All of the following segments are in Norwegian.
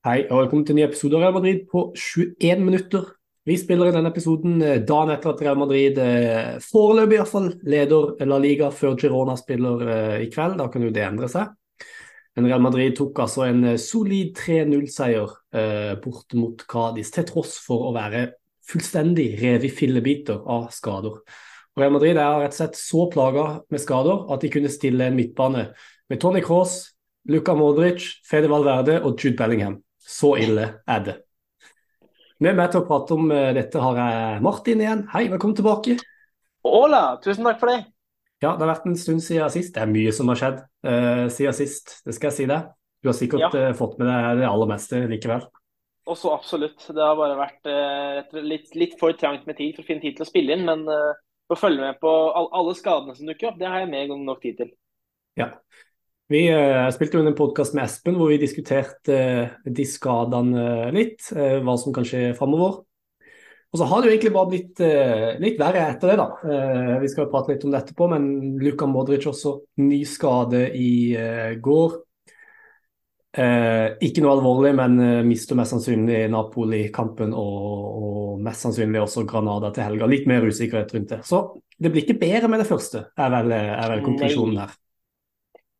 Hei og velkommen til en ny episode av Real Madrid på 21 minutter. Vi spiller i denne episoden eh, dagen etter at Real Madrid eh, foreløpig i hvert fall leder La Liga før Girona spiller eh, i kveld. Da kan jo det endre seg. Men Real Madrid tok altså en solid 3-0-seier eh, bort mot Cádiz, til tross for å være fullstendig revet i fillebiter av skader. Og Real Madrid er rett og slett så plaga med skader at de kunne stille en midtbane med Tony Cross, Luka Modric, Fede Valverde og Jude Bellingham. Så ille er det. Med meg til å prate om eh, dette har jeg Martin igjen. Hei, velkommen tilbake. Hola, tusen takk for det. Ja, det har vært en stund siden sist. Det er mye som har skjedd uh, siden sist, det skal jeg si deg. Du har sikkert Ja. uh, fått med deg det aller meste likevel. Også absolutt. Det har bare vært slett litt, litt for trangt med tid for å finne tid til å spille inn. Men å følge med på all, alle skadene som dukker opp, det har jeg mer enn nok tid til. Ja. Vi eh, spilte jo en podkast med Espen hvor vi diskuterte eh, de skadene eh, litt, hva som kan skje framover. Og så har det jo egentlig bare blitt litt verre etter det, da. Vi skal jo prate litt om det etterpå, men Luka Modric også ny skade i går. Eh, ikke noe alvorlig, men mister mest sannsynlig Napoli-kampen og, og mest sannsynlig også Granada til helga. Litt mer usikkerhet rundt det. Så det blir ikke bedre med det første, er vel, er vel konklusjonen her.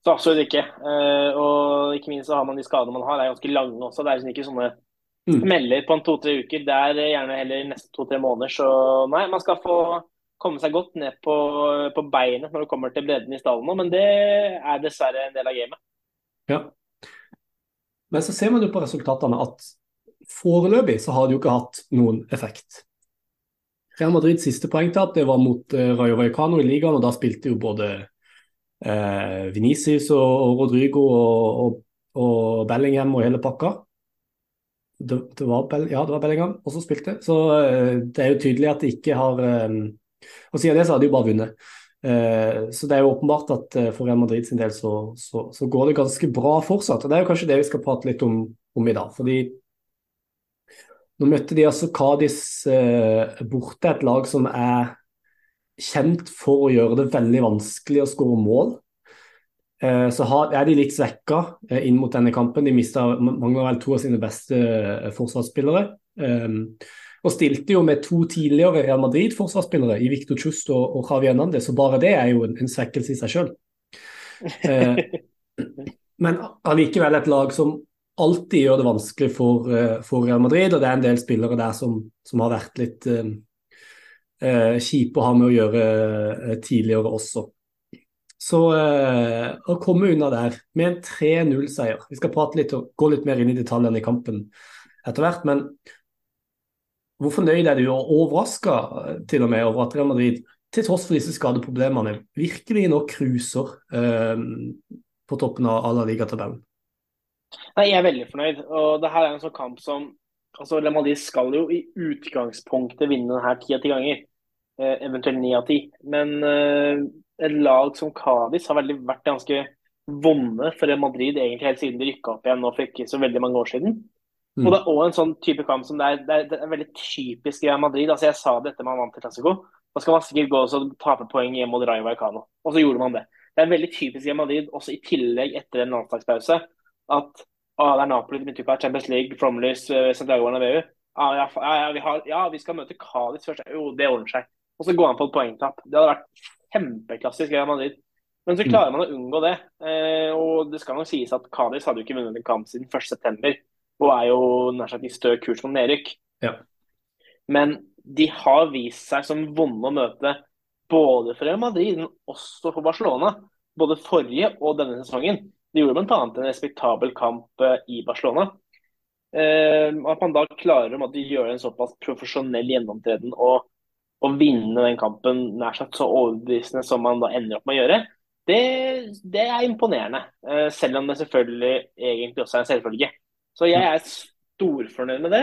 Så absolutt ikke. Eh, og ikke minst så har man de skadene man har, er ganske lange også. Det er liksom ikke sånne Mm. på en to-tre uker. Det er gjerne heller neste to-tre måneder. Så nei, man skal få komme seg godt ned på, på beinet når det kommer til bredden i stallen nå, men det er dessverre en del av gamet. Ja. Men så ser man jo på resultatene at foreløpig så har det jo ikke hatt noen effekt. Real Madrids siste poengtap det var mot eh, Rayo Vallecano i ligaen, og da spilte jo både eh, Vinicius og, og Rodrigo og, og, og Bellingham og hele pakka. Det, det var Bell, ja, det var Bellingham også spilte, så eh, det er jo tydelig at de ikke har eh, Og siden det så har de jo bare vunnet. Eh, Så det er jo åpenbart at eh, for Real Madrid sin del så, så, så går det ganske bra fortsatt. og Det er jo kanskje det vi skal prate litt om, om i dag. fordi nå møtte de altså Cádiz eh, borte, et lag som er kjent for å gjøre det veldig vanskelig å skåre mål. Eh, så er de litt svekka eh, inn mot denne kampen. De mista mangler vel to av sine beste eh, forsvarsspillere. Eh, og stilte jo med to tidligere Real Madrid-forsvarsspillere, i Victor Chust og, Javier Javi Hernandez, så bare det er jo en, en svekkelse i seg sjøl. men allikevel et lag som alltid gjør det vanskelig for, for Real Madrid, og det er en del spillere der som, som har vært litt kjipe å ha med å gjøre eh, tidligere også. Så eh, å komme unna der med en 3-0-seier Vi skal prate litt og gå litt mer inn i detaljene i kampen etter hvert, men hvor fornøyd er du og overraska til og med over at Real Madrid, til tross for disse skadeproblemene, virkelig nå cruiser eh, på toppen av La Liga-tabellen? Nei, Jeg er veldig fornøyd. og det her er en sånn kamp som altså Real Madrid skal jo i utgangspunktet vinne denne ti av ti ganger. Eh, eventuelt ni av ti. Men eh, et lag som Cádiz har veldig vært ganske vonde for Madrid egentlig helt siden de rykka opp igjen nå for ikke så veldig mange år siden. Mm. Og det er òg en sånn type kamp som det er, det er, det er veldig typisk Real Madrid. altså Jeg sa det etter man vant til Classico. Da skal man sikkert gå og tape poeng hjemme mot Rayo Vallecano. Og så gjorde man det. Det er veldig typisk Real Madrid, også i tillegg etter en landslagspause, at ah, det er Napoli, de har Champions League, Flomlys, uh, Santiago Bernabeu. Ah, ja, ja, ja, vi har, ja, vi skal møte Cádiz først. Jo, det ordner seg. Og så går han på et poengtap. Det hadde vært kjempeklassisk Real Madrid. Men så klarer man å unngå det. Eh, og det skal nok sies at Cádiz hadde jo ikke vunnet en kamp siden 1.9. Og er jo nær sagt i stø kurs mot nedrykk. Ja. Men de har vist seg som vonde å møte både for Real Madrid, men også for Barcelona. Både forrige og denne sesongen. De gjorde bl.a. en respektabel kamp eh, i Barcelona. Eh, at man da klarer å gjøre en såpass profesjonell gjennomtreden og, og vinne den kampen nær sagt så overbevisende som man da ender opp med å gjøre, det, det er imponerende. Eh, selv om det selvfølgelig egentlig også er en selvfølge. Så jeg er storfornøyd med det.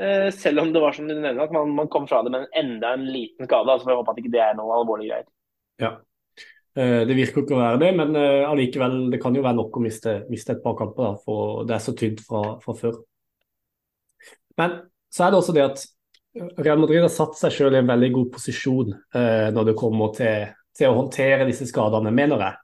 Eh, selv om det var som du nevner, at man, man kom fra det med en enda en liten skade. Altså, får jeg håper at ikke det er noen alvorlige greier. Ja. Eh, Det virker ikke å være det, men allikevel, det kan jo være nok å miste, miste et par kamper, da, for det er så tynt fra, fra før. Men så er det også det at Real Madrid har satt seg selv i en veldig god posisjon eh, når det kommer til, til å håndtere disse skadene, mener jeg.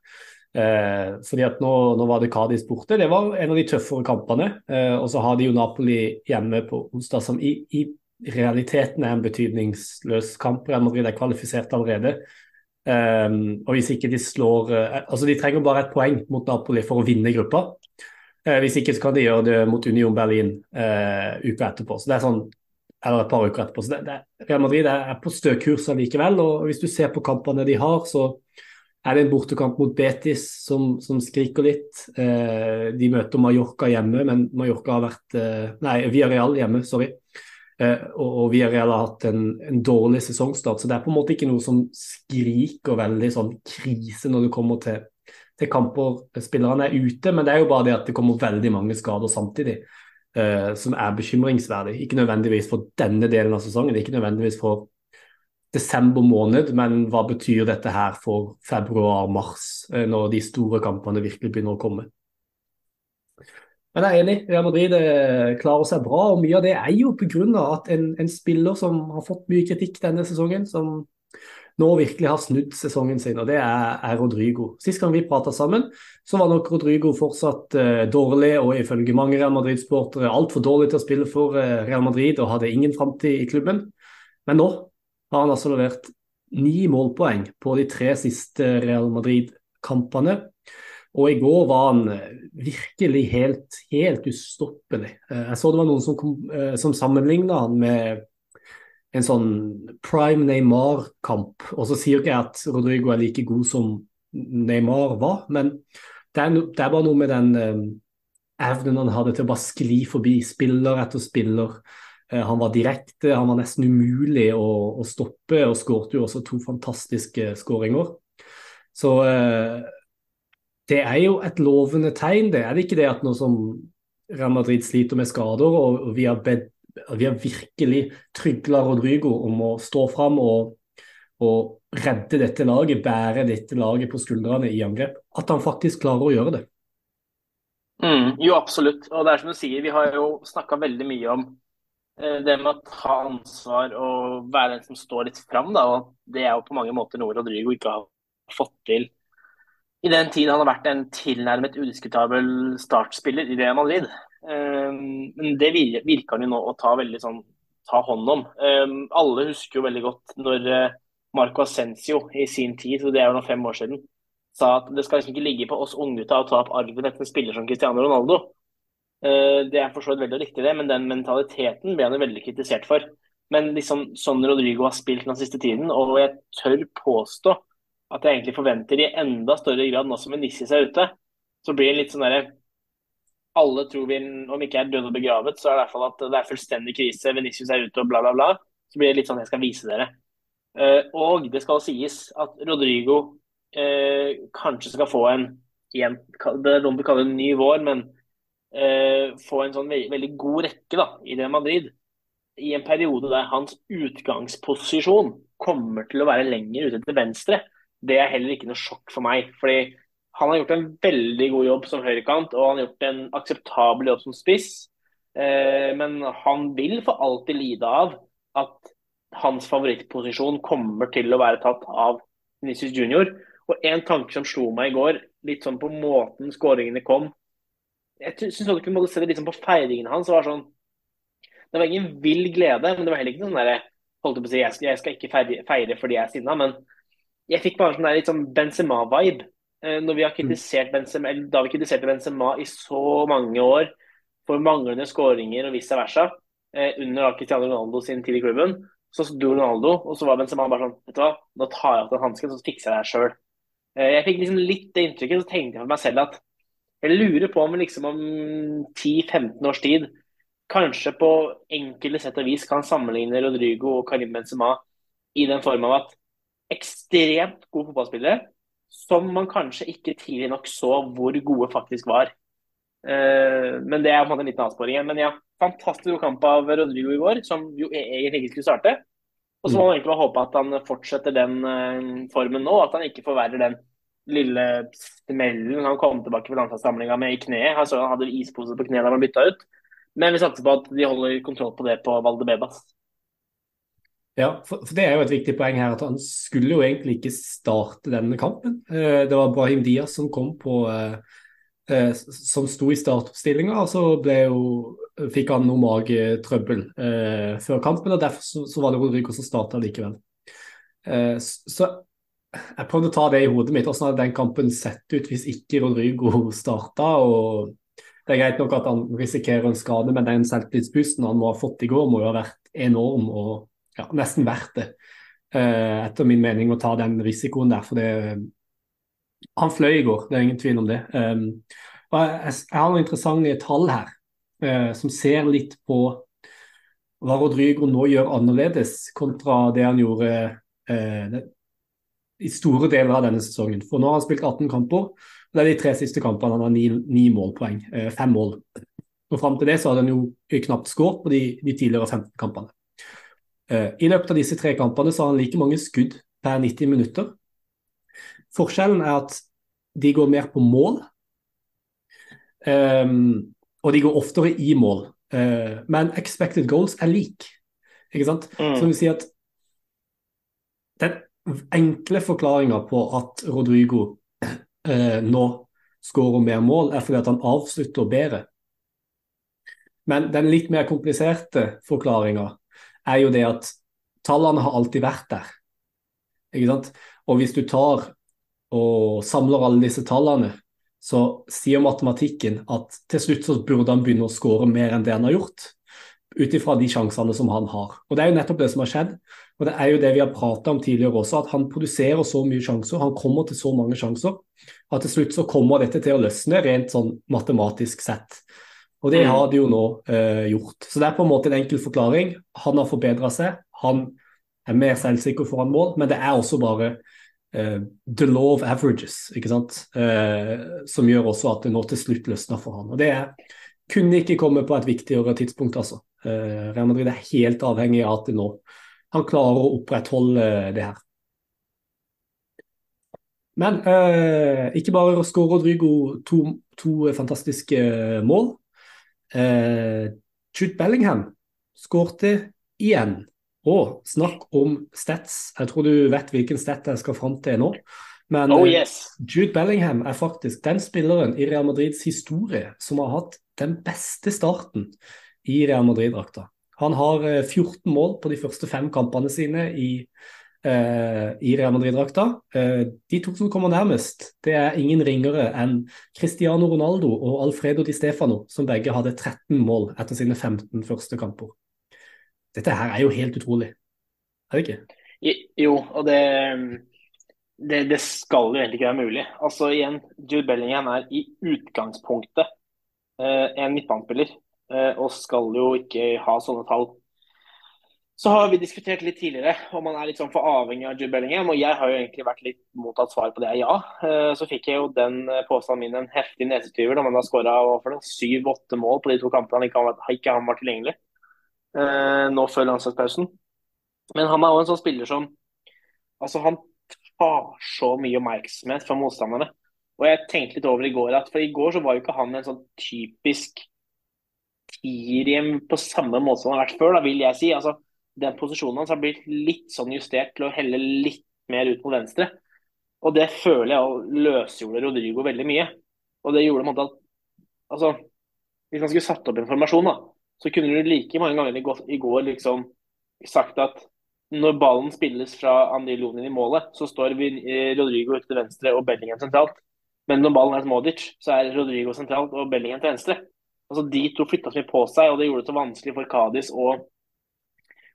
Eh, fordi at nå, nå, var det Cádiz borte. Det var en av de tøffere kampene. Eh, og så har de jo Napoli hjemme på onsdag, som i, i, realiteten er en betydningsløs kamp. Real Madrid er kvalifisert allerede. Eh, og hvis ikke de slår eh, Altså, de trenger bare et poeng mot Napoli for å vinne gruppa. Eh, hvis ikke så kan de gjøre det mot Union Berlin uka etterpå. Så det er sånn eller et par uker etterpå. Så det, det, Real Madrid er, på stø kurs allikevel. Og hvis du ser på kampene de har, så er det en bortekamp mot Betis som, som skriker litt. Eh, de møter Mallorca hjemme, men Mallorca har vært eh, Nei, Villarreal hjemme, sorry. Eh, og, og Villarreal har hatt en, en, dårlig sesongstart, så det er på en måte ikke noe som skriker veldig sånn krise når det kommer til, til kamper spillerne er ute. Men det er jo bare det at det kommer veldig mange skader samtidig. Eh, som er bekymringsverdig. Ikke nødvendigvis for denne delen av sesongen, ikke nødvendigvis for desember måned, men hva betyr dette her for februar-mars, eh, når de store kampene virkelig begynner å komme? Men jeg er enig, Real Madrid eh, klarer seg bra, og mye av det er jo pga. at en, en, spiller som har fått mye kritikk denne sesongen, som nå virkelig har snudd sesongen sin, og det er, er Rodrigo. Sist gang vi prata sammen, så var nok Rodrigo fortsatt uh, dårlig, og ifølge mange Real Madrid-sportere altfor dårlig til å spille for uh, Real Madrid og hadde ingen framtid i klubben. Men nå har han altså levert ni målpoeng på de tre siste Real Madrid-kampene. Og i går var han eh, virkelig helt, helt ustoppelig. Eh, jeg så det var noen som, kom, eh, som sammenligna han med en sånn prime Neymar-kamp. Og så sier ikke jeg at Rodrigo er like god som Neymar var, men det er, no, det er bare noe med den evnen han hadde til å bare skli forbi spiller etter spiller. Eh, han var direkte, han var nesten umulig å, å stoppe, og skårte jo også to fantastiske skåringer. Så eh, det er jo et lovende tegn, det. Er det ikke det at nå som Real Madrid sliter med skader, og, vi har, bed, vi har virkelig trygla Rodrigo om å stå fram og, og, redde dette laget, bære dette laget på skuldrene i angrep, at han faktisk klarer å gjøre det? Mm, jo, absolutt. Og det er som du sier, vi har jo snakka veldig mye om Eh, det med å ta ansvar og være den som står litt fram, da, og det er jo på mange måter noe Rodrigo ikke har fått til i den tid han har vært en tilnærmet udiskutabel startspiller i Real Madrid. Eh, men det virker han jo nå å ta veldig sånn ta hånd om. Eh, alle husker jo veldig godt når Marco Ascencio i sin tid, så det er jo nå fem år siden, sa at det skal liksom ikke ligge på oss unggutta å ta opp arven etter en spiller som Cristiano Ronaldo. Eh, det er for så vidt veldig riktig, det, men den mentaliteten ble han jo veldig kritisert for. Men liksom, sånn Rodrigo har spilt den siste tiden, og jeg tør påstå at jeg egentlig forventer i enda større grad nå som Venicius er ute, så blir det litt sånn derre Alle tror vi, om ikke er død og begravet, så er det i hvert fall at det er fullstendig krise. Venicius er ute og bla, bla, bla. Så blir det litt sånn jeg skal vise dere. Uh, og det skal sies at Rodrigo uh, kanskje skal få en, en Det er noen vil kalle det en ny vår, men eh, få en sånn veldig, veldig god rekke da, i Real Madrid i en periode der hans utgangsposisjon kommer til å være lenger ute til venstre, det er heller ikke noe sjokk for meg. fordi han har gjort en veldig god jobb som høyrekant, og han har gjort en akseptabel jobb som spiss. Eh, men han vil for alltid lide av at hans favorittposisjon kommer til å være tatt av Vinicius Junior. Og en tanke som slo meg i går, litt sånn på måten skåringene kom, jeg syns du kunne se det liksom på feiringen hans. var sånn, Det var ingen vill glede, men det var heller ikke sånn der, holdt på å si, jeg skal, jeg skal ikke feire, feire, fordi jeg er sinna. Men jeg fikk bare sånn litt sånn Benzema-vibe. Eh, når vi har kritisert Benzema, eller Da vi kritiserte Benzema i så mange år for manglende skåringer og vice versa, eh, under Cristiano Ronaldo sin tid i klubben, så dro Ronaldo, og så var Benzema bare sånn Vet du hva, nå tar jeg av den hansken, så fikser jeg det sjøl. Eh, jeg fikk liksom litt det inntrykket, så tenkte jeg for meg selv at jeg lurer på om liksom om 10-15 års tid kanskje på enkelte sett og vis kan sammenligne Rodrigo og Karim Benzema i den form av at ekstremt gode fotballspillere som man kanskje ikke tidlig nok så hvor gode faktisk var. Uh, men det er på en måte en liten avsporing. Men ja, fantastisk god kamp av Rodrigo i går, som jo e- egentlig ikke skulle starte. Og så må man egentlig bare håpe at han fortsetter den uh, formen nå, at han ikke forverrer den lille smellen han kom tilbake fra landslagssamlinga med i kneet. Han, så han hadde ispose på kneet da han bytta ut. Men vi satser på at de holder kontroll på det på Valdebebas. Ja, for, for, det er jo et viktig poeng her at han skulle jo egentlig ikke starte denne kampen. Eh, det var Brahim Diaz som kom på eh, eh, som sto i startoppstillinga, og så fikk han noe magetrøbbel eh, før kampen. og Derfor så, så var det Rodrigo som starta likevel. Eh, så jeg prøvde å ta det i hodet mitt. Hvordan hadde den kampen sett ut hvis ikke Rodrigo starta? og Det er greit nok at han risikerer en skade, men den selvtillitsboosten han må ha fått i går, må jo ha vært enorm og ja, nesten verdt det. Eh, etter min mening å ta den risikoen der. for det han fløy i går, det er ingen tvil om det. Eh, og jeg, jeg, har noen interessante tall her eh, som ser litt på hva Rodrigo nå gjør annerledes kontra det han gjorde uh, det, i store deler av denne sesongen. For nå har han spilt 18 kamper. og Det er de tre siste kampene han har ni, ni målpoeng. Eh, fem mål. Og Fram til det så hadde han jo knapt skåret på de, de, tidligere 15 kampene. I løpet av disse tre kampene så har han like mange skudd per 90 minutter Forskjellen er at de går mer på mål, um, og de går oftere i mål. Uh, men expected goals er lik. Ikke sant? Mm. Så vil si at den enkle forklaringa på at Rodrigo uh, nå skårer mer mål, er fordi at han avslutter bedre. Men den litt mer kompliserte forklaringa er jo det at tallene har alltid vært der. Ikke sant? Og hvis du tar og samler alle disse tallene, så sier matematikken at til slutt så burde han begynne å skåre mer enn det han har gjort. Ut ifra de sjansene som han har. Og Det er jo nettopp det som har skjedd. Og det er jo det vi har prata om tidligere også, at han produserer så mye sjanser, han kommer til så mange sjanser, at til slutt så kommer dette til å løsne rent sånn matematisk sett. Og det mm. har de jo nå eh, gjort. Så det er på en måte en enkel forklaring. Han har forbedra seg, han er mer selvsikker foran mål, men det er også bare eh, the law of averages, ikke sant? Eh, som gjør også at det nå til slutt løsner for han. Og Det kunne ikke komme på et viktigere tidspunkt, altså. Uh, Real Madrid er helt avhengig av at det nå han klarer å opprettholde det her. Men ikke bare skårer Rodrigo to, to, fantastiske mål. Jude Bellingham skårte igjen. Og snakk om stats. Jeg tror du vet hvilken stat jeg skal fram til nå. Men oh, yes. Jude Bellingham er faktisk den spilleren i Real Madrids historie som har hatt den beste starten i Real Madrid-drakta. Han har 14 eh, mål på de første fem kampene sine i, i Real Madrid-drakta. Uh, de to som kommer nærmest, det er ingen ringere enn Cristiano Ronaldo og Alfredo Di Stefano, som begge hadde 13 mål etter sine 15 første kamper. Dette her er jo helt utrolig, er det ikke? Jo, og det, det, det skal jo egentlig ikke være mulig. Altså igjen, Jude Bellingham er i utgangspunktet eh, en midtbanespiller eh, og skal jo ikke ha sånne tall. Så har vi diskutert litt tidligere om man er litt sånn for avhengig av Jude Bellingham. Og jeg har jo egentlig vært litt mottatt svar på det ja. Eh, så fikk jeg jo den påstanden min en heftig nesetyver da man har skåra syv-åtte mål på de to kampene han ikke, ikke han var tilgjengelig eh, nå før landslagspausen. Men han er òg en sånn spiller som altså han tar så mye oppmerksomhet fra motstanderne. Og jeg tenkte litt over i går at for i går så var jo ikke han en sånn typisk tier på samme måte som han har vært før, da vil jeg si. Altså, den posisjonen hans har blitt litt sånn justert til å helle litt mer ut mot venstre. Og det føler jeg løsgjorde Rodrigo veldig mye. Og det gjorde en måte at altså, Hvis man skulle satt opp informasjon, da, så kunne du like mange ganger i går liksom sagt at når ballen spilles fra Lonin i målet, så står eh, Rodrigo ute til venstre og Bellingham sentralt. Men når ballen er til Modic, så er Rodrigo sentralt og Bellingham til venstre. Altså De to flytta så mye på seg, og det gjorde det så vanskelig for Kadis å,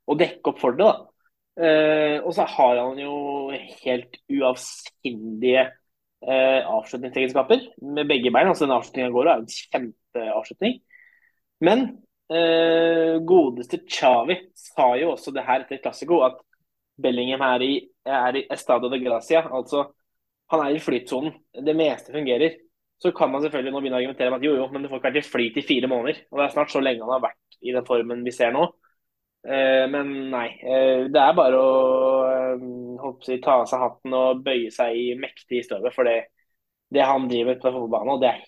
å dekke opp for det. da. Uh, og så har han jo helt uavsindige uh, avslutningsegenskaper med begge bein. altså Den avslutninga går er en kjempeavslutning. Men uh, godeste Chavi sa jo også det her etter Classico, at Bellingham er i, er i Estado de Gracia. Altså, han er i flytsonen. Det meste fungerer. Så kan man selvfølgelig nå begynne å argumentere med at jo, jo, men du får ikke vært i flyt i fire måneder. Og det er snart så lenge han har vært i den formen vi ser nå. Eh, men nei. Eh, det er bare å eh, si, ta av seg hatten og bøye seg i mektig støvet. For det, det han driver på fotballbanen, det er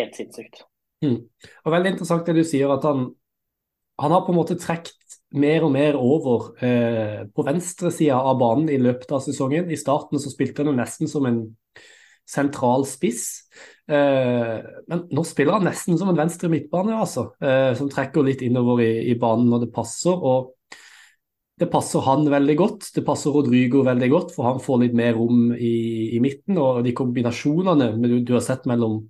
helt sinnssykt. Mm. Og Veldig interessant det du sier, at han, han har på en måte trukket mer og mer over eh, på venstresida av banen i løpet av sesongen. I starten så spilte han nesten som en sentral spiss. Eh, men nå spiller han nesten som en venstre midtbane, altså, eh, som trekker litt innover i, i, banen når det passer. og Det passer han veldig godt, det passer Rodrygo veldig godt, for han får litt mer rom i, i midten. Og de kombinasjonene du, du, har sett mellom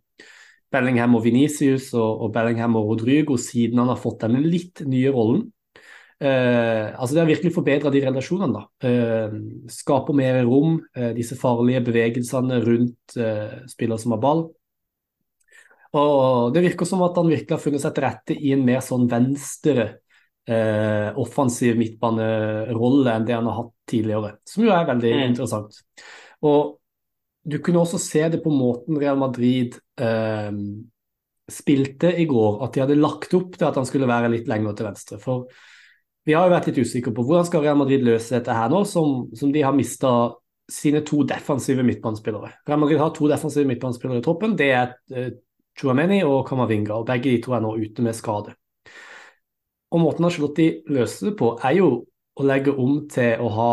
Bellingham og Venicius og, og Bellingham og Rodrygo siden han har fått denne litt nye rollen, Eh, altså Det har virkelig forbedra de relasjonene. da. Eh, skaper mer rom, eh, disse farlige bevegelsene rundt eh, spillere som har ball. Og Det virker som at han virkelig har funnet seg til rette i en mer sånn venstre eh, offensiv midtbanerolle enn det han har hatt tidligere, som jo er veldig mm. interessant. Og Du kunne også se det på måten Real Madrid eh, spilte i går, at de hadde lagt opp til at han skulle være litt lenger til venstre. For vi har jo vært litt usikre på hvordan skal Real Madrid løse dette her nå, som, som de har mista sine to defensive midtbanespillere. Real Madrid har to defensive midtbanespillere i troppen. Det er uh, Chouameni og Kamavinga, og begge de to er nå ute med skade. Og Måten Charlotti løser det på, er jo å legge om til å ha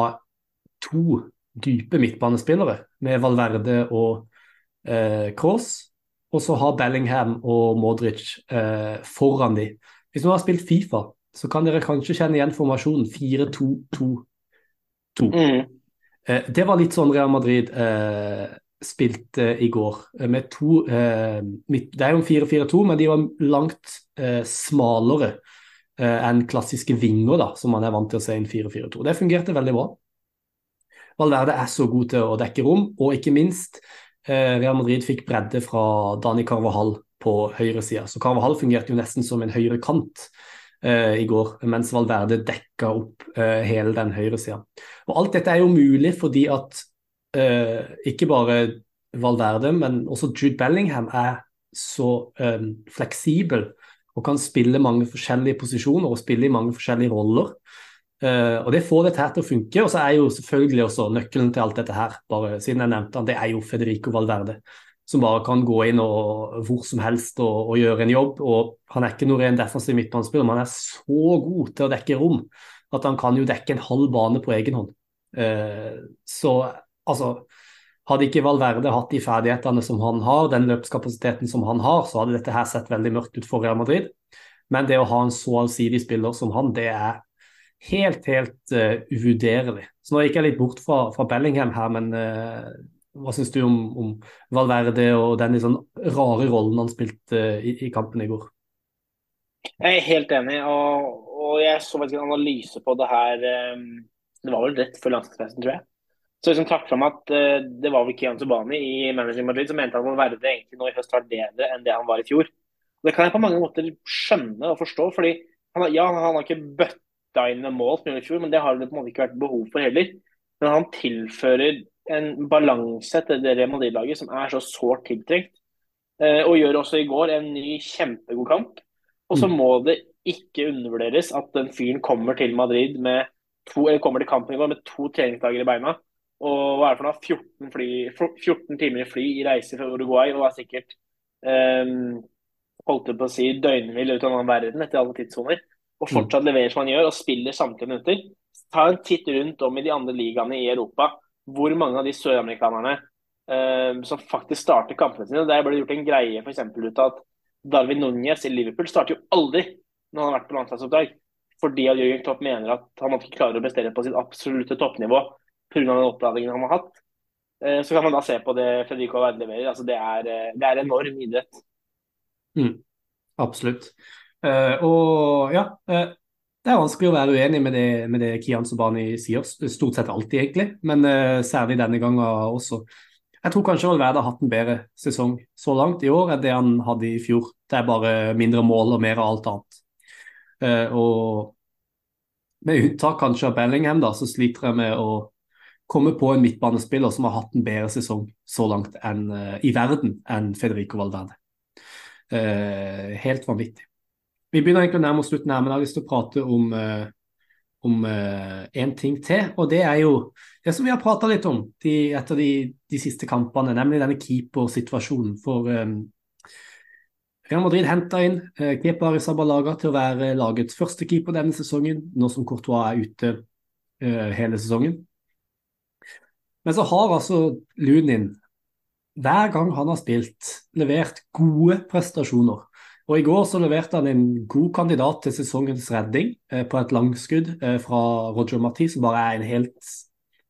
to dype midtbanespillere, med Valverde og eh, Kroos. Og så ha Bellingham og Modric eh, foran de. Hvis du har spilt Fifa, så kan dere kanskje kjenne igjen formasjonen 4-2-2-2. Mm. Eh, det var litt sånn Real Madrid eh, spilte i går. Eh, med to eh, Det er jo en 4-4-2, men de var langt eh, smalere eh, enn klassiske vinger, da, som man er vant til å se i en 4-4-2. Det fungerte veldig bra. Valverde er så god til å dekke rom, og ikke minst Real Madrid fikk bredde fra Dani Carvahall på høyresida. Så Carvahall fungerte jo nesten som en høyre kant uh, i går, mens Valverde dekka opp uh, hele den høyresida. Og alt dette er jo mulig fordi at uh, ikke bare Valverde, men også Jude Bellingham er så um, fleksibel og kan spille mange forskjellige posisjoner og spille i mange forskjellige roller. Uh, og Det får dette her til å funke. Og så er jo selvfølgelig også nøkkelen til alt dette her, bare siden jeg nevnte han, det er jo Federico Valverde som bare kan gå inn og, hvor som helst og, og, gjøre en jobb. og Han er ikke noe ren defensiv midtbanespiller, men han er så god til å dekke rom at han kan jo dekke en halv bane på egen hånd. Uh, så altså Hadde ikke Valverde hatt de ferdighetene som han har, den løpskapasiteten som han har, så hadde dette her sett veldig mørkt ut for Real Madrid. Men det å ha en så allsidig spiller som han, det er helt, helt uh, uvurderlig. Så nå gikk jeg litt bort fra, fra Bellingham her, men uh, hva syns du om, om, Valverde og den sånn rare rollen han spilte i, i, kampen i går? Jeg er helt enig, og, og jeg så faktisk en analyse på det her um, Det var vel rett før landslagsreisen, tror jeg. Så liksom trakk fram at uh, det var vel Kian Subani i Managing Madrid som mente at Valverde egentlig nå i høst var bedre enn det han var i fjor. Og det kan jeg på mange måter skjønne og forstå. fordi han, ja, han har ikke bøtta inn med mål som i fjor, men det har det på en måte ikke vært behov for heller. Men han tilfører en balanse til det Real Madrid-laget som er så sårt tiltrengt. Uh, og gjør også i går en ny kjempegod kamp. Og så mm. må det ikke undervurderes at den fyren kommer til Madrid med to, eller kommer til kampen i går med to treningsdager i beina. Og hva er det for noe? 14, fly, 14 timer i fly i reise fra Uruguay og var sikkert um, holdt på å si døgnvill ut av en annen verden etter alle tidssoner. Og mm. fortsatt leverer som han gjør og spiller samtlige minutter. Ta en titt rundt om i de andre ligaene i Europa hvor mange av de søramerikanerne um, som faktisk starter kampene sine. Der ble det gjort en greie for ut av at Darwin Núñez i Liverpool starter jo aldri når han har vært på landslagsoppdrag. Fordi at Jørgen Klopp mener at han ikke klarer å prestere på sitt absolutte toppnivå pga. den oppladningen han har hatt. Uh, så kan man da se på det Fredrico Verde leverer. Altså, det, er, uh, det er enorm idrett. Mm, absolutt. og ja, det er vanskelig å være uenig med det, med det Kian Sobani sier, stort sett alltid egentlig, men særlig denne gangen også. Jeg tror kanskje Valverde har hatt en bedre sesong så langt i år enn det han hadde i fjor. Det er bare mindre mål og mer av alt annet. Og med unntak kanskje av Bellingham, da, så sliter jeg med å komme på en midtbanespiller som har hatt en bedre sesong så langt enn, uh, i verden enn Federico Valverde. helt vanvittig. Vi begynner egentlig å nærme oss slutten her, men jeg har lyst til å prate om, uh, om uh, ting til. Og det er jo det som vi har prata litt om de, etter de, de, siste kampene, nemlig denne keepersituasjonen. For eh, Real Madrid henta inn eh, Kepa Arrizabalaga til å være lagets første keeper denne sesongen, nå som Courtois er ute eh, hele sesongen. Men så har altså Lunin, hver gang han har spilt, levert gode prestasjoner. Og I går så leverte han en god kandidat til sesongens redning eh, på et langskudd eh, fra Roger Marti, som bare er en helt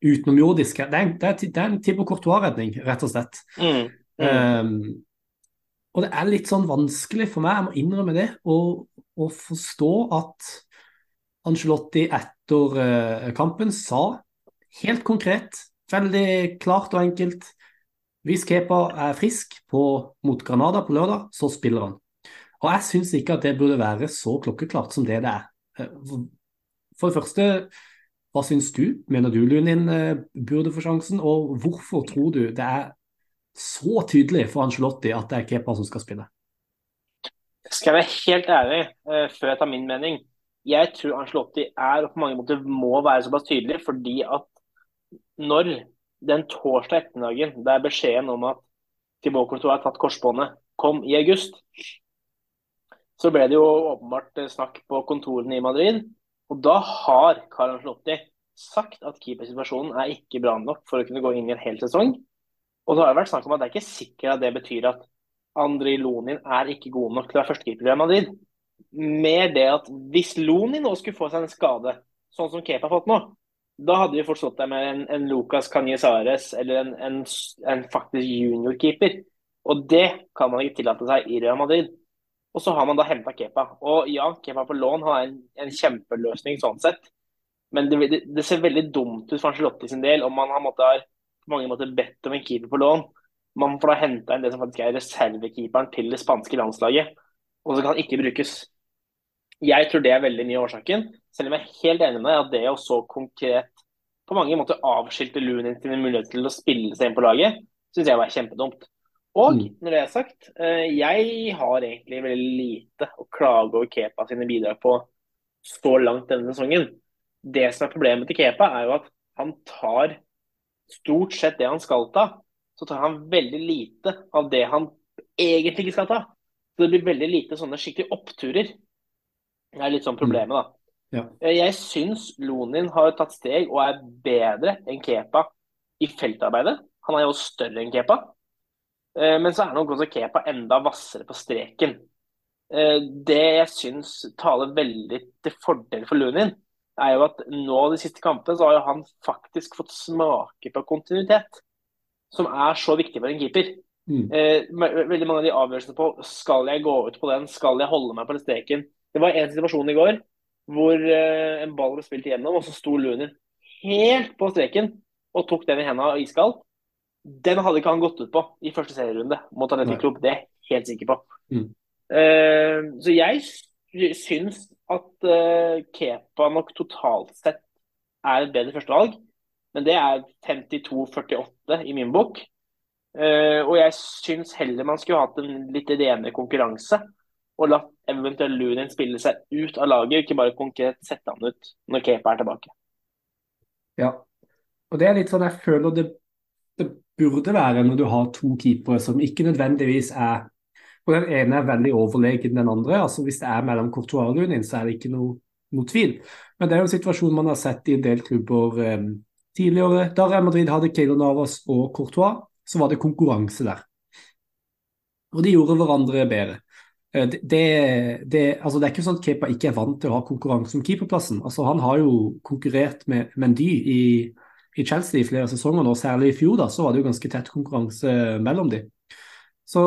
utenomjordisk Det er, det er, det er en Thibaut Courtois-redning, rett og slett. Mm. Mm. Um, og det er litt sånn vanskelig for meg, jeg må innrømme det, å, å forstå at Angelotti etter uh, kampen sa helt konkret, veldig klart og enkelt Hvis Kepa er frisk på, mot Granada på lørdag, så spiller han. Og jeg syns ikke at det burde være så klokkeklart som det det er. Eh, for det første, hva syns du? Mener du Lunin eh, burde få sjansen, og hvorfor tror du det er så tydelig for Angelotti at det er Kepa som skal spille? Skal jeg være helt ærlig, uh, før jeg tar min mening. Jeg tror Angelotti er og på mange måter må være såpass tydelig, fordi at når den torsdag ettermiddagen der beskjeden om at Thibaut Courtois har tatt korsbåndet, kom i august, så ble det jo åpenbart snakk på kontorene i Madrid. Og da har Carl Angelotti sagt at keepersituasjonen er ikke bra nok for å kunne gå inn i en hel sesong. Og det har det vært snakk om at det er ikke sikkert at det betyr at Andri Lonin er ikke god nok til å være førstekeeper i Madrid. Mer det at hvis Lonin nå skulle få seg en skade, sånn som Kepa har fått nå, da hadde vi forstått det med en, en Lucas Canizares eller en, en, en faktisk juniorkeeper. Og det kan man ikke tillate seg i Real Madrid. Og så har man da henta Kepa. Og ja, Kepa på lån har en, en kjempeløsning sånn sett. Men det, det, det, ser veldig dumt ut for Angelotti sin del om man har måttet på mange måter bedt om en keeper på lån. Man får da henta inn det som faktisk er reservekeeperen til det spanske landslaget, og så kan han ikke brukes. Jeg tror det er veldig mye av årsaken, selv om jeg er helt enig med deg at det å så konkret på mange måter avskilte Lunin sine mulighet til å spille seg inn på laget, syns jeg var kjempedumt. Og mm. når det er sagt, eh, jeg har egentlig veldig lite å klage over Kepa sine bidrag på så langt denne sesongen. Det som er problemet til Kepa, er jo at han tar stort sett det han skal ta, så tar han veldig lite av det han egentlig ikke skal ta. Så det blir veldig lite sånne skikkelig oppturer. Det er litt sånn problemet, da. Ja. Eh, jeg syns Lonin har tatt steg og er bedre enn Kepa i feltarbeidet. Han er jo større enn Kepa. Eh, men så er nok også Kepa enda hvassere på streken. Eh, det jeg syns taler veldig til fordel for Lunin, er jo at nå de siste kampene så har han faktisk fått smake på kontinuitet. Som er så viktig for en keeper. Mm. Veldig mange av de avgjørelsene på skal jeg gå ut på den, skal jeg holde meg på den streken. Det var en situasjon i går hvor eh, en ball ble spilt igjennom, og så sto Luner helt på streken og tok den i hendene iskald. Den hadde ikke han gått ut på i første serierunde mot Atletic Klubb, det er jeg helt sikker på. Mm. Uh, så jeg syns at uh, Kepa nok totalt sett er et bedre førstevalg. Men det er 52-48 i min bok. Uh, og jeg syns heller man skulle hatt en litt renere konkurranse. Og latt eventuelt Lunin spille seg ut av laget, ikke bare konkret sette han ut når Kepa er tilbake. Ja, og det er litt sånn jeg føler det, det burde være når du har to keepere som ikke nødvendigvis er og den ene er veldig overlegen den andre. altså Hvis det er mellom Courtois og Lunin, så er det ikke noe, noe, tvil. Men det er jo en situasjon man har sett i en del klubber um, tidligere. Da Real Madrid hadde Keylor Navas og Courtois, så var det konkurranse der. Og de gjorde hverandre bedre. Eh, det, det, altså det, er ikke sånn at Kepa ikke er vant til å ha konkurranse om keeperplassen. Altså han har jo konkurrert med Mendy i, i Chelsea i flere sesonger nå, særlig i fjor. da, Så var det jo ganske tett konkurranse mellom dem. Så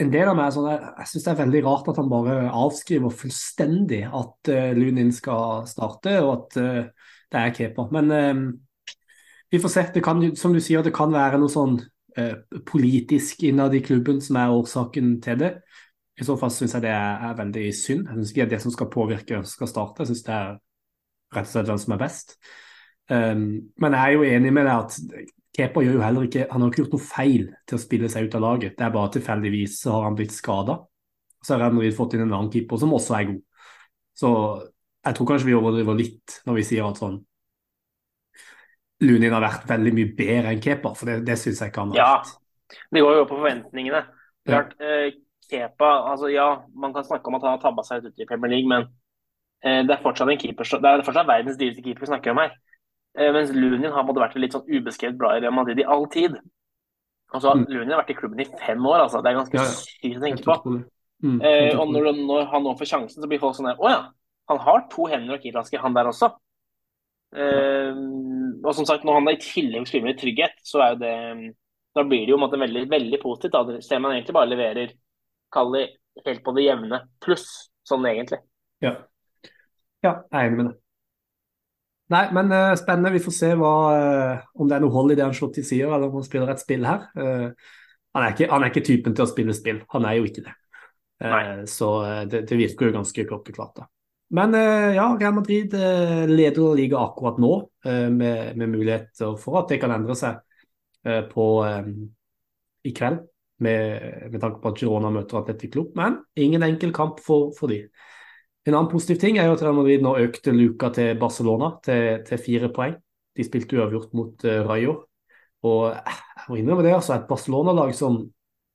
en del av meg er sånn, jeg, syns det er veldig rart at han bare avskriver fullstendig at uh, Lunin skal starte, og at uh, det er Kepa. Men uh, vi får se. Det kan, som du sier, det kan være noe sånn politisk innad i klubben som er årsaken til det. I så fall syns jeg det er, veldig synd. Jeg syns ikke det er det som skal påvirke hvem som skal starte. Jeg syns det er rett og slett hvem som er best. Um, men jeg er jo enig med deg at Kepa gjør jo heller ikke, han har ikke gjort noe feil til å spille seg ut av laget. Det er bare tilfeldigvis så har han blitt skada. Så har Real fått inn en annen keeper som også er god. Så jeg tror kanskje vi overdriver litt når vi sier at sånn Lunin har vært veldig mye bedre enn Kepa, for det, det syns jeg ikke han har vært. Ja, det går jo på forventningene. Klart, ja. Kepa altså Ja, man kan snakke om at han har tabba seg ut i Premier League, men eh, det er fortsatt en keeper, det er fortsatt verdens dyreste keeper vi snakker om her. Eh, mens Lunin har vært litt sånn ubeskrevet bra i Real Madrid i all tid. Altså, mm. Lunin har vært i klubben i fem år, altså. Det er ganske ja, ja. sykt å tenke på. Mm, eh, og når, når, han nå får sjansen, så blir folk sånn der Å ja, han har to hender og kirlasker, han der også. Eh, og som sagt, når han da i tillegg spiller med trygghet, så er jo det Da blir det jo måte, veldig, veldig positivt. Da ser man egentlig bare leverer Kall det helt på det jevne pluss, sånn egentlig. Ja. ja, jeg er enig med det. Nei, men uh, spennende. Vi får se hva, uh, om det er noe hold i det han slår til sier, eller om han spiller et spill her. Uh, han, er ikke, han, er ikke, typen til å spille spill, han er jo ikke det. så det, det, virker jo ganske klokkeklart. da. Men ja, Real Madrid leder ligaen akkurat nå, med, med muligheter for at det kan endre seg på i kveld. Med, med, tanke på at Girona møter Atletic Club, men ingen enkel kamp for, for de. En annen positiv ting er jo at Real Madrid nå økte luka til Barcelona til, til fire poeng. De spilte uavgjort mot uh, Rayo. Og eh, jeg må innrømme det, altså. Et Barcelona-lag som,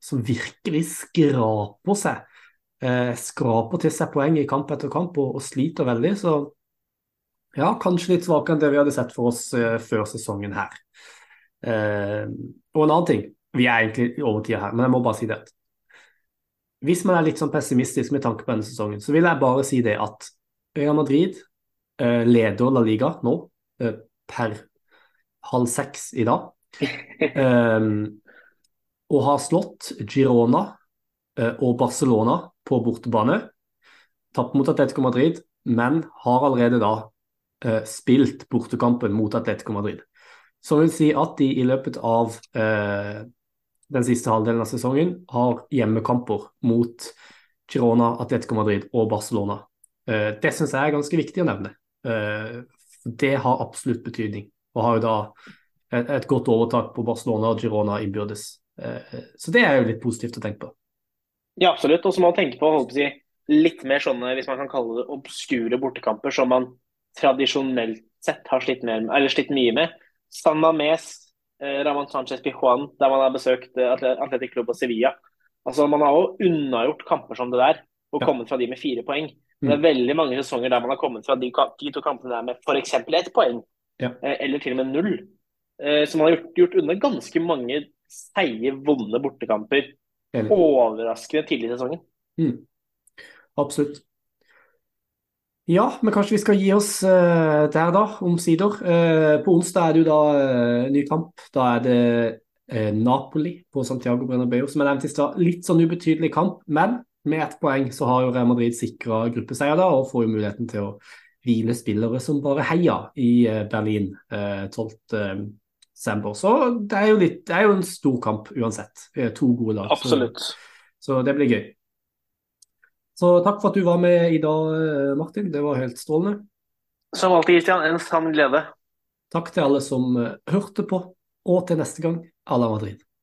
som, virkelig skraper seg. Eh, skraper til seg poeng i kamp etter kamp og, og, sliter veldig. Så ja, kanskje litt svakere enn det vi hadde sett for oss eh, før sesongen her. Eh, og en annen ting. Vi er egentlig over tida her, men jeg må bare si det hvis man er litt sånn pessimistisk med tanke på denne sesongen, så vil jeg bare si det at Real Madrid eh, leder La Liga nå eh, per halv seks i dag. um, og har slått Girona eh, og Barcelona på bortebane. Tapt mot Atletico Madrid, men har allerede da eh, spilt bortekampen mot Atletico Madrid. Så vil si at de i løpet av eh, den siste halvdelen av sesongen har hjemmekamper mot Girona, Atletico Madrid og Barcelona. Eh, det syns jeg er ganske viktig å nevne. Eh, det har absolutt betydning, og har jo da et, godt overtak på Barcelona og Girona innbyrdes. Eh, så det er jo litt positivt å tenke på. Ja, absolutt. Og så må man tenke på si, litt mer sånne, hvis man kan kalle det obskure bortekamper, som man tradisjonelt sett har slitt, med, slitt mye med. San Mames Ramón Sánchez Pijuan, der man har besøkt eh, Atletic Club og Sevilla. Altså, Man har jo unnagjort kamper som det der og ja. kommet fra de med fire poeng. Mm. det er mm. veldig mange sesonger der man har kommet fra de, de to kampene der med f.eks. ett poeng, ja. Eh, eller til og med null. Så man har gjort, gjort unna ganske mange seige, vonde bortekamper. Overraskende tidlig i sesongen. Mm. Absolutt. Ja, men kanskje vi skal gi oss uh, der, da, omsider. Uh, på onsdag er det jo da uh, ny kamp. Da er det Napoli på Santiago Bernabeu, som er nevnte i stad. Litt sånn ubetydelig kamp, men med ett poeng så har jo Real Madrid sikra gruppeseier da, og får jo muligheten til å hvile spillere som bare heier i Berlin 12. desember. Så det er, litt, det er, jo en stor kamp uansett. To gode lag. Absolutt. Så, så det blir gøy. Så takk for at du var med i dag, eh, Martin. Det var helt strålende. Som alltid, Christian. En sann glede. Takk til alle som eh, hørte på, og til neste gang, à la Madrid.